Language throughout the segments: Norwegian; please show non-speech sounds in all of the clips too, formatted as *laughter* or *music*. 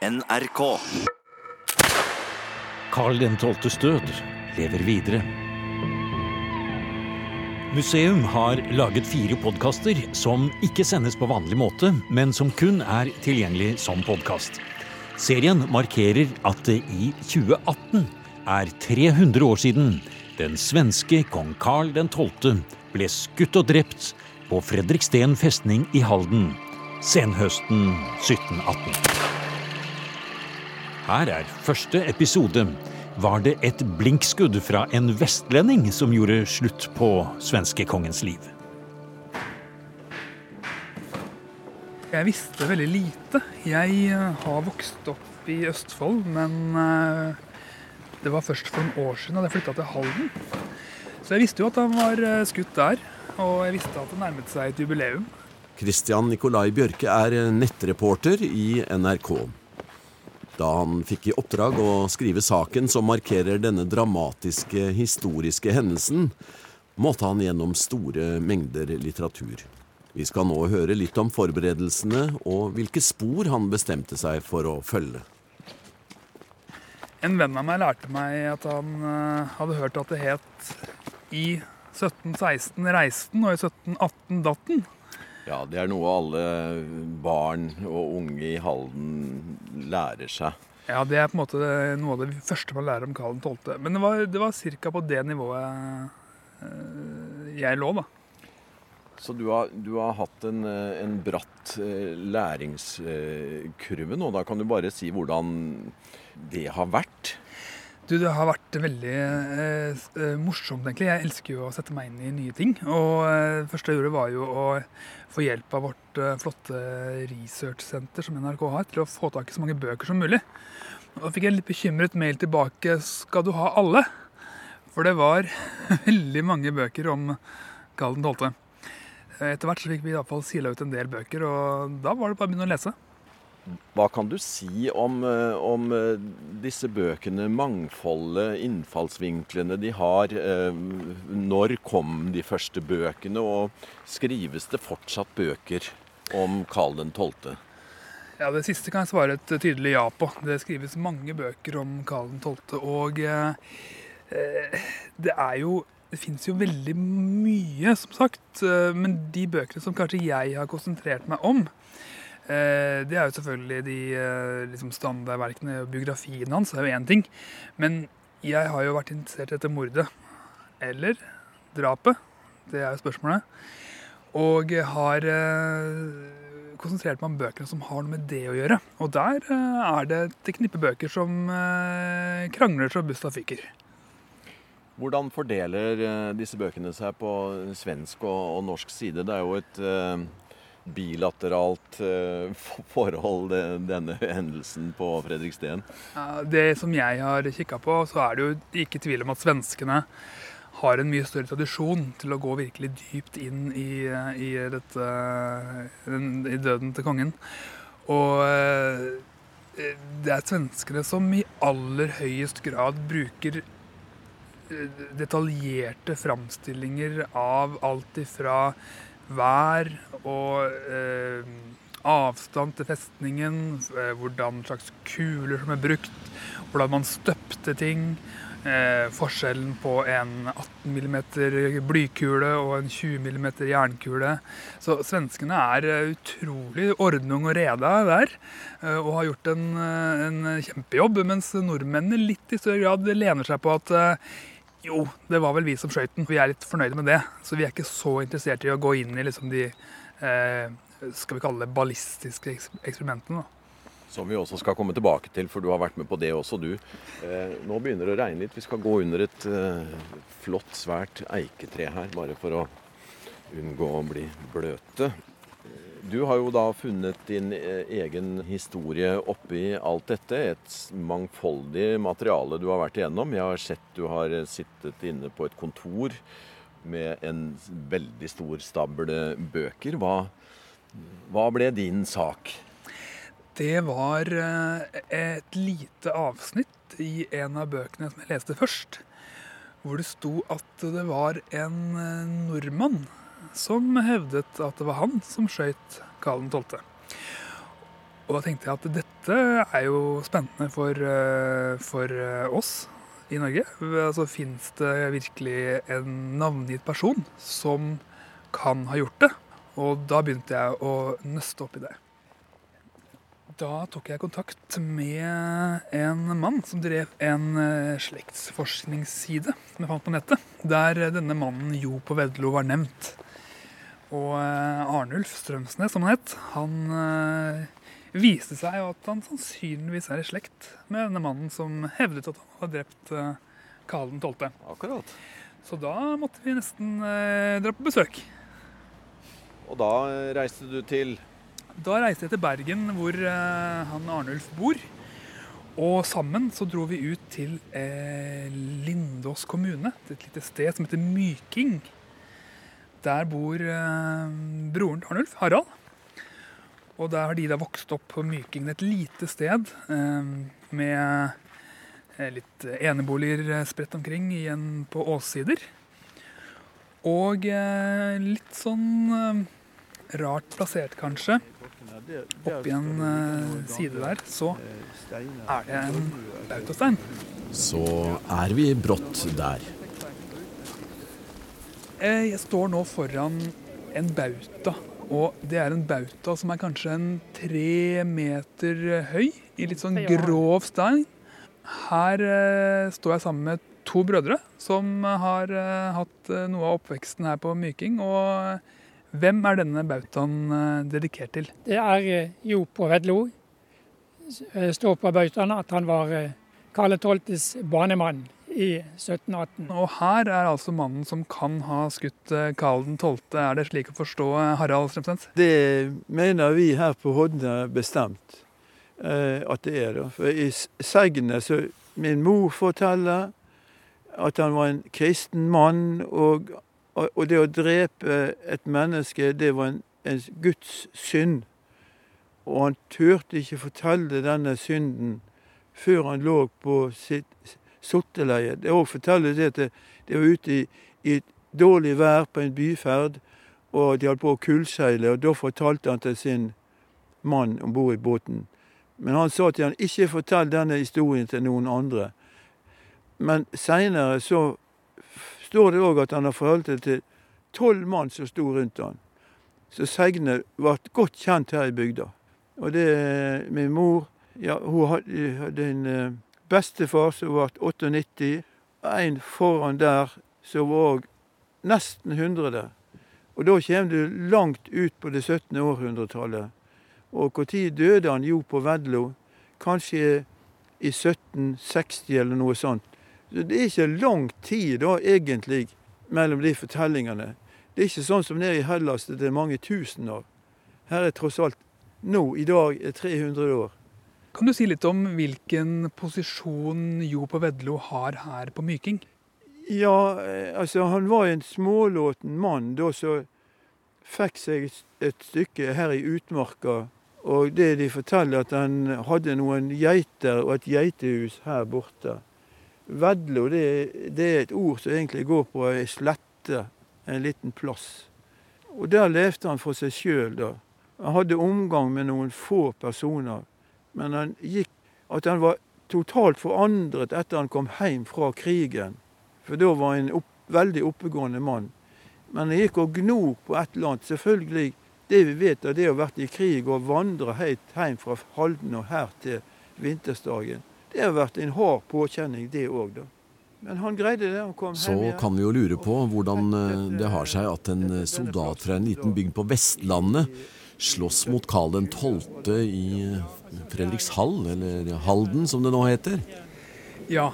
NRK. Karl 12.s død lever videre. Museum har laget fire podkaster som ikke sendes på vanlig måte, men som kun er tilgjengelig som podkast. Serien markerer at det i 2018 er 300 år siden den svenske kong Karl 12. ble skutt og drept på Fredriksten festning i Halden senhøsten 1718. Her er første episode. Var det et blinkskudd fra en vestlending som gjorde slutt på svenskekongens liv? Jeg visste veldig lite. Jeg eh, har vokst opp i Østfold, men eh, det var først for noen år siden at jeg flytta til Halden. Så jeg visste jo at han var eh, skutt der, og jeg visste at det nærmet seg et jubileum. Christian Nikolai Bjørke er nettreporter i NRK. Da han fikk i oppdrag å skrive saken som markerer denne dramatiske historiske hendelsen, måtte han gjennom store mengder litteratur. Vi skal nå høre litt om forberedelsene og hvilke spor han bestemte seg for å følge. En venn av meg lærte meg at han eh, hadde hørt at det het i 1716 reisten og i 1718 datten. Ja, det er noe alle barn og unge i Halden lærer seg. Ja, det er på en måte noe av det første man lærer om Karl 12. Men det var, det var ca. på det nivået eh, jeg lå, da. Så du har, du har hatt en, eh, en bratt eh, læringskurve nå. Da kan du bare si hvordan det har vært? Du, Det har vært veldig eh, eh, morsomt, egentlig. Jeg elsker jo å sette meg inn i nye ting. Og eh, første jeg gjorde, var jo å få hjelp av vårt eh, flotte researchsenter som NRK har, til å få tak i så mange bøker som mulig. Og da fikk jeg en litt bekymret mail tilbake. Skal du ha alle? For det var *laughs* veldig mange bøker om Karl 12. Etter hvert så fikk vi i fall sila ut en del bøker, og da var det bare å begynne å lese. Hva kan du si om, eh, om eh, disse bøkene, mangfoldet, innfallsvinklene de har? Eh, når kom de første bøkene, og skrives det fortsatt bøker om Karl 12.? Ja, Det siste kan jeg svare et tydelig ja på. Det skrives mange bøker om Karl 12., og eh, det er jo det fins jo veldig mye, som sagt. Men de bøkene som kanskje jeg har konsentrert meg om, det er jo selvfølgelig de eh, liksom standardverkene og biografien hans, det er jo én ting. Men jeg har jo vært interessert etter mordet. Eller drapet. Det er jo spørsmålet. Og har eh, konsentrert meg om bøkene som har noe med det å gjøre. Og der er det et knippe bøker som krangler så busta fyker. Hvordan fordeler disse bøkene seg på svensk og norsk side? Det er jo et bilateralt uh, forhold, denne hendelsen på Fredriksten? Det som jeg har kikka på, så er det jo ikke tvil om at svenskene har en mye større tradisjon til å gå virkelig dypt inn i, i, dette, i døden til kongen. Og eh, det er svenskene som i aller høyest grad bruker eh, detaljerte framstillinger av alt ifra vær og eh, avstand til festningen, eh, hvordan slags kuler som er brukt, hvordan man støpte ting. Eh, forskjellen på en 18 mm blykule og en 20 mm jernkule. Så svenskene er eh, utrolig ordnung og reda der, eh, og har gjort en, eh, en, kjempejobb. Mens nordmennene litt i større grad lener seg på at jo, det var vel vi som skøyt den. Vi er litt fornøyde med det. Så vi er ikke så interessert i å gå inn i liksom de eh, skal vi kalle det ballistiske eksperimentene. da. Som vi også skal komme tilbake til, for du har vært med på det også, du. Eh, nå begynner det å regne litt. Vi skal gå under et eh, flott, svært eiketre her, bare for å unngå å bli bløte. Du har jo da funnet din eh, egen historie oppi alt dette. Et mangfoldig materiale du har vært igjennom. Jeg har sett du har sittet inne på et kontor med en veldig stor stabel bøker. Hva, hva ble din sak? Det var eh, et lite avsnitt i en av bøkene som jeg leste først. Hvor det sto at det var en eh, nordmann som hevdet at det var han som skøyt Karl 12. Og da tenkte jeg at dette er jo spennende for, eh, for eh, oss i Norge. Altså, Fins det virkelig en navngitt person som kan ha gjort det? Og da begynte jeg å nøste opp i det. Da tok jeg kontakt med en mann som drev en eh, slektsforskningsside som jeg fant på nettet, der denne mannen Jo på Vedlo var nevnt. Og eh, Arnulf Strømsnes, som han het, han eh, viste seg at han sannsynligvis er i slekt med denne mannen som hevdet at han hadde drept Karl 12. Akkurat. Så da måtte vi nesten dra på besøk. Og da reiste du til da reiste jeg til Bergen, hvor eh, han Arnulf bor. Og sammen så dro vi ut til eh, Lindås kommune, til et lite sted som heter Myking. Der bor eh, broren til Arnulf, Harald. Og der har de da vokst opp på Myking, et lite sted eh, med eh, litt eneboliger eh, spredt omkring igjen på åssider. Og litt sånn rart plassert, kanskje. Oppi en side der, så er det en bautastein. Så er vi brått der. Eh, jeg står nå foran en bauta. Og det er en bauta som er kanskje en tre meter høy, i litt sånn grov stein. Her uh, står jeg sammen med to brødre som har uh, hatt noe av oppveksten her på Myking. og hvem er denne bautaen eh, dedikert til? Det er eh, Jo på Vedlo. Eh, står på bautaen at han var Karl 12.s banemann i 1718. Og her er altså mannen som kan ha skutt Karl 12. Er det slik å forstå, Harald Strømsens? Det mener vi her på Hodne bestemt at det er. For i Segne så Min mor forteller at han var en kristen mann, og og det å drepe et menneske, det var en, en Guds synd. Og han turte ikke fortelle denne synden før han lå på sitt sotteleie. Det òg forteller det at det var ute i, i, dårlig vær på en byferd, og de holdt på å kullseile. Og da fortalte han til sin mann om bord i båten. Men han sa til han ikke fortell denne historien til noen andre. Men seinere så står det òg at han har forholdt det til tolv mann som sto rundt han. Så Segne ble godt kjent her i bygda. Og det Min mor ja, hun hadde en eh, bestefar som ble 98. En foran der som var nesten 100. Og da kommer du langt ut på det 17. århundretallet. Og når døde han jo på Vedlo? Kanskje i 1760 eller noe sånt. Så det er ikke lang tid da egentlig mellom de fortellingene. Det er ikke sånn som nede i Hellas det er mange tusen år. Her er tross alt nå, i dag, er 300 år. Kan du si litt om hvilken posisjon Jo på Vedlo har her på Myking? Ja, eh, altså han var en smålåten mann da som fikk seg et stykke her i utmarka. Og det de forteller, at han hadde noen geiter og et geitehus her borte. Vedlo det, det, er et ord som egentlig går på ei slette, en liten plass. Og der levde han for seg sjøl, da. Han hadde omgang med noen få personer. Men han gikk At han var totalt forandret etter han kom hjem fra krigen. For da var han en opp, veldig oppegående mann. Men han gikk og gno på et eller annet. Selvfølgelig, det vi vet av det å ha vært i krig og vandre helt hjem fra Halden og her til Vinterstagen, det har vært en hard påkjenning, det òg, da. Men han greide det. Han kom Så hjem igjen. kan vi jo lure på hvordan eh, det har seg at en eh, soldat fra en liten bygd på Vestlandet slåss mot Karl 12. i eh, Fredrikshall, eller Halden som det nå heter. Ja,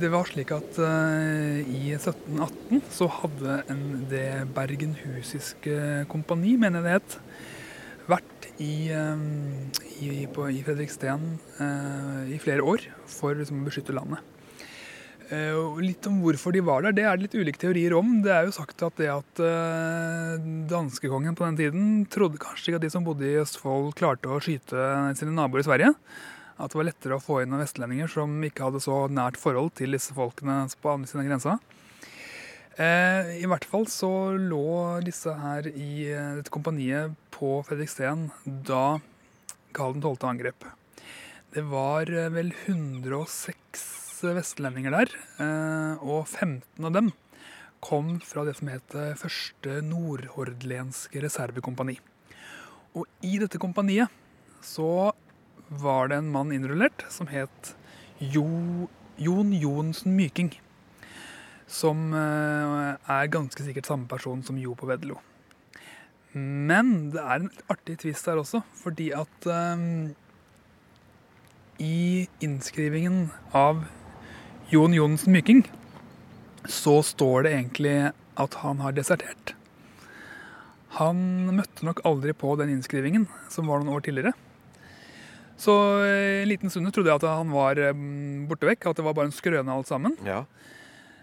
det var slik at i 1718 så hadde det Bergenhusiske kompani, mener jeg det het, vært i, i, i Fredriksten i flere år for liksom, å beskytte landet. Uh, litt om hvorfor de var der, det er det litt ulike teorier om. Det er jo sagt at det at uh, danskekongen på den tiden trodde kanskje ikke at de som bodde i Østfold klarte å skyte sine naboer i Sverige. At det var lettere å få inn vestlendinger som ikke hadde så nært forhold til disse folkene på andre siden av grensa. Eh, I hvert fall så lå disse her i dette kompaniet på Fredriksten da Karl 12. angrep. Det var eh, vel 106 vestlendinger der, eh, og 15 av dem kom fra det som het første nordhordlenske reservekompani. Og i dette kompaniet så var det en mann innrullert som het jo, Jon Johnsen Myking. Som er ganske sikkert samme person som Jo på Vedlo. Men det er en artig tvist her også, fordi at um, i innskrivingen av Jon Johnsen Myking så står det egentlig at han har desertert. Han møtte nok aldri på den innskrivingen, som var noen år tidligere. Så eh, en liten stund trodde jeg at han var borte vekk, at det var bare en skrøne alt sammen. Ja.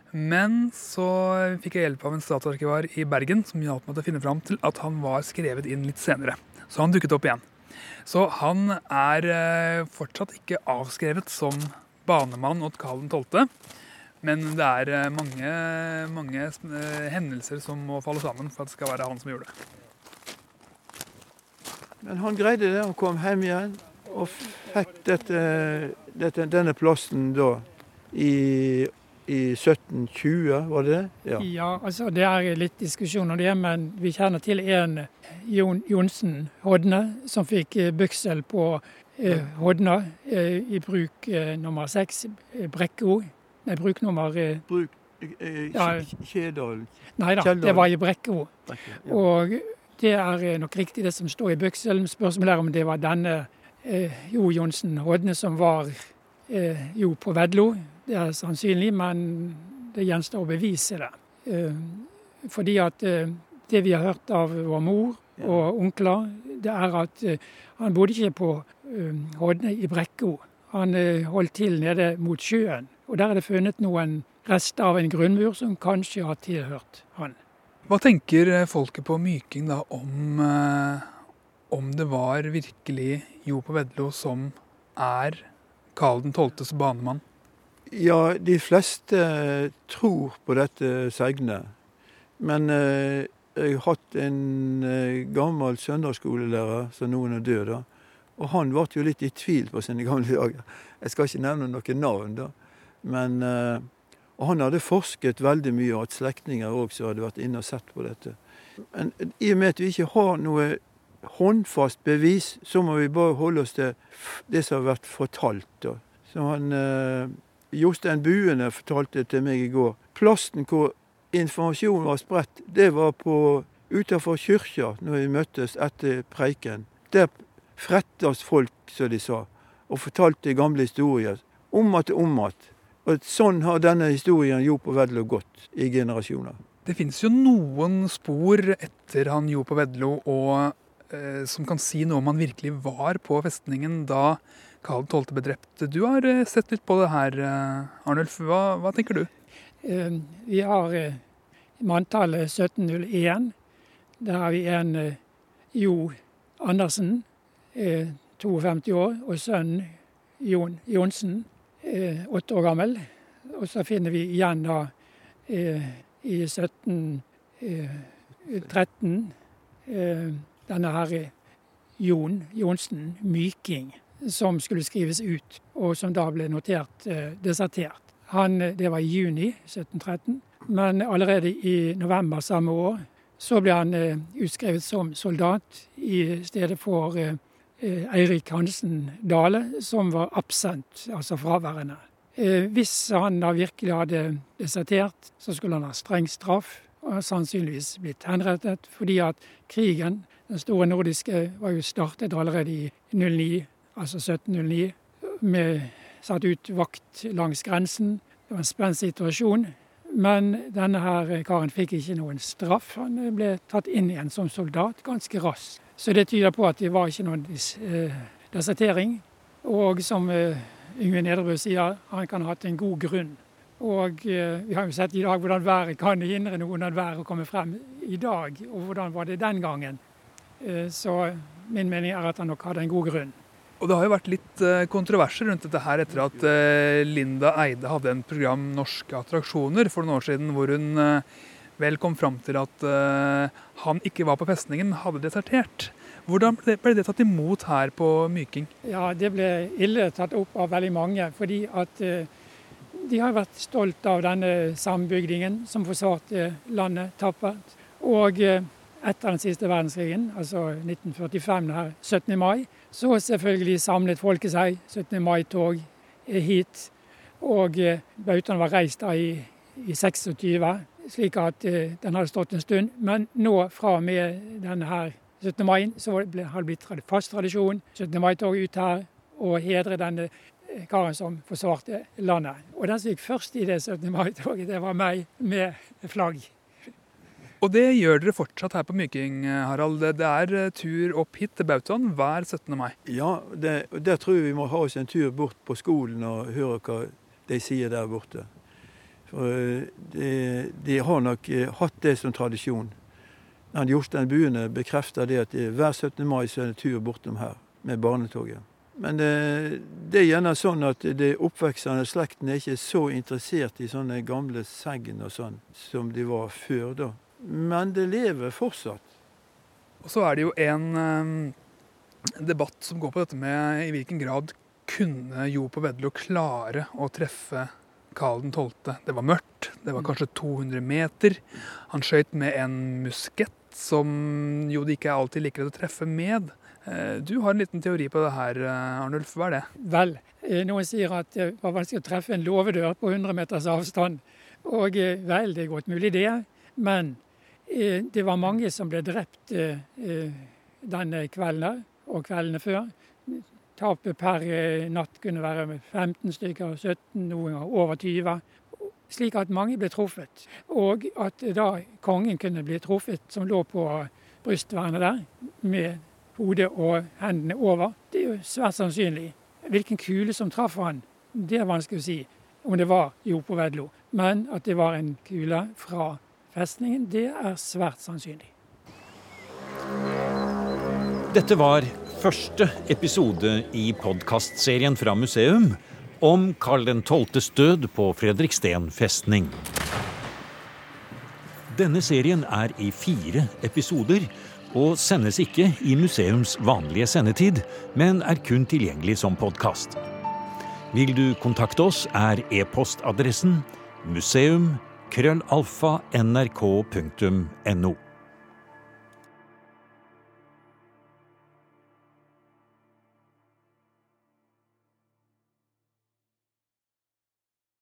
Men så fikk jeg hjelp av en statsarkivar i Bergen som hjalp meg til å finne fram til at han var skrevet inn litt senere. Så han dukket opp igjen. Så han er eh, fortsatt ikke avskrevet som banemann åt Karl 12., men det er eh, mange, mange eh, hendelser som må falle sammen for at det skal være han som gjorde det. Men han greide det. Han kom hjem igjen og fikk dette, dette, denne plassen da i i 1720, var det det? Ja. ja, altså det er litt diskusjon om det, men vi kjenner til en Jon Johnsen Hodne som fikk eh, byksel på Hodna eh, i bruk eh, nummer seks, eh, Brekko. Nei, bruk nummer eh, Bruk eh, ja, Kjedal? Nei da, det var i Brekko. Ja. Og det er nok riktig det som står i Bøkselen. Spørsmålet er om det var denne Jo Johnsen Hodne som var Jo på Vedlo det er sannsynlig, men det gjenstår å bevise det. Eh, fordi at eh, det vi har hørt av vår mor og onkler, det er at eh, han bodde ikke på Hodne i Brekko. Han holdt til nede mot sjøen. Og der er det funnet noen rester av en grunnmur som kanskje har tilhørt han. Hva tenker folket på Myking da om, om det var virkelig Jo på Vedlo som er Karl 12.s banemann? Ja, de fleste tror på dette segnet. Men eh, jeg har hatt en eh, gammel søndagsskolelærer som noen er død, da. Og han ble jo litt i tvil på sine gamle dager. Jeg skal ikke nevne noen navn, da. Men eh, Og han hadde forsket veldig mye, og hatt slektninger òg som hadde vært inne og sett på dette. Men i og med at vi ikke har noe håndfast bevis, så må vi bare holde oss til det som har vært fortalt. da. Så han... Eh, Jostein Buene fortalte til meg i går. Plassen hvor informasjonen var spredt, det var på utenfor kyrkja når vi møttes etter preiken. Der frettas folk, som de sa, og fortalte gamle historier. Om at og om at. Og sånn har denne historien Jo på Vedlo gått i generasjoner. Det finnes jo noen spor etter han Jo på Vedlo og, eh, som kan si noe om han virkelig var på festningen da Karl 12. ble drept. Du har eh, sett litt på det her, eh, Arnulf. Hva, hva tenker du? Eh, vi har manntallet 1701. Der har vi en Jo Andersen, 52 år, og sønnen Jon Johnsen, 8 år gammel. Og så finner vi igjen da i 1713 denne her Jon Johnsen Myking som skulle skrives ut, og som da ble notert eh, desertert. Han, eh, det var i juni 1713, men allerede i november samme år så ble han eh, utskrevet som soldat i stedet for eh, eh Eirik Hansen Dale, som var absent, altså fraværende. Eh, hvis han da virkelig hadde desertert, så skulle han ha streng straff og sannsynligvis blitt henrettet, fordi at krigen, den store nordiske, var jo startet allerede i 09 altså 1709, med satt ut vakt langs grensen. Det var en spent situasjon. Men denne her karen fikk ikke noen straff. Han ble tatt inn igjen som soldat ganske raskt. Så det tyder på at det var ikke noen eh, desertering. Og som eh, Yngve Nedrebø sier, han kan ha hatt en god grunn. Og eh, vi har jo sett i dag hvordan været kan hindre noen av været å komme frem i dag. Og hvordan var det den gangen. Så min mening er at han nok hadde en god grunn. Og Det har jo vært litt eh, kontroverser rundt dette her etter at eh, Linda Eide hadde en program 'Norske attraksjoner' for noen år siden, hvor hun eh, vel kom fram til at han ikke var på festningen, hadde desertert. Hvordan ble det tatt imot her på Myking? Ja, Det ble ille tatt opp av veldig mange. Fordi at de har vært stolt av denne sambygdingen som forsvarte landet tappert. Og etter den siste verdenskrigen, altså 1945, her 17. mai, så selvfølgelig samlet folket seg. 17. mai-tog hit. Og eh, bautaen var reist da i, i 26, slik at den hadde stått en stund. Men nå, fra og med denne her 17. mai så har det blitt fast tradisjon 17. mai-tog ut her og hedre denne eh, karen som forsvarte landet. Og den som gikk først i det 17. mai-toget, det var meg med flagg. Og det gjør dere fortsatt her på Myking, Harald. Det er eh, tur opp hit til Bautaen hver 17. mai. Ja, det, der tror jeg vi må ha oss en tur bort på skolen og høre hva de sier der borte. For eh, de, de har nok hatt det som tradisjon. Han Jostein Buene bekrefter det at hver 17. mai så er det tur bortom her med barnetoget. Men det, det er gjerne sånn at de oppveksende slekten er ikke så interessert i sånne gamle segn og sånn som de var før da. Men det lever fortsatt. Og så er det jo en um, debatt som går på dette med i hvilken grad kunne Jo på Vedlo klare å treffe Karl 12. Det var mørkt, det var kanskje 200 meter. Han skøyt med en muskett som jo det ikke er alltid like lett å treffe med. Eh, du har en liten teori på det her, eh, Arnulf. Hva er det? Vel, eh, noen sier at det var vanskelig å treffe en låvedør på 100 meters avstand. Og vel, det er godt mulig det. Men det var mange som ble drept denne kvelden og kveldene før. Tapet per natt kunne være 15 stykker, 17, noen over 20 slik at mange ble truffet. Og at da kongen kunne bli truffet, som lå på brystvernet der, med hodet og hendene over, det er jo svært sannsynlig. Hvilken kule som traff han, det er vanskelig å si. Om det var Jo på Vedlo. Men at det var en kule fra festningen, det er svært sannsynlig. Dette var første episode i podkastserien fra museum om Karl 12.s død på Fredriksten festning. Denne serien er i fire episoder og sendes ikke i museums vanlige sendetid, men er kun tilgjengelig som podkast. Vil du kontakte oss, er e-postadressen museum krøllalfa nrk.no.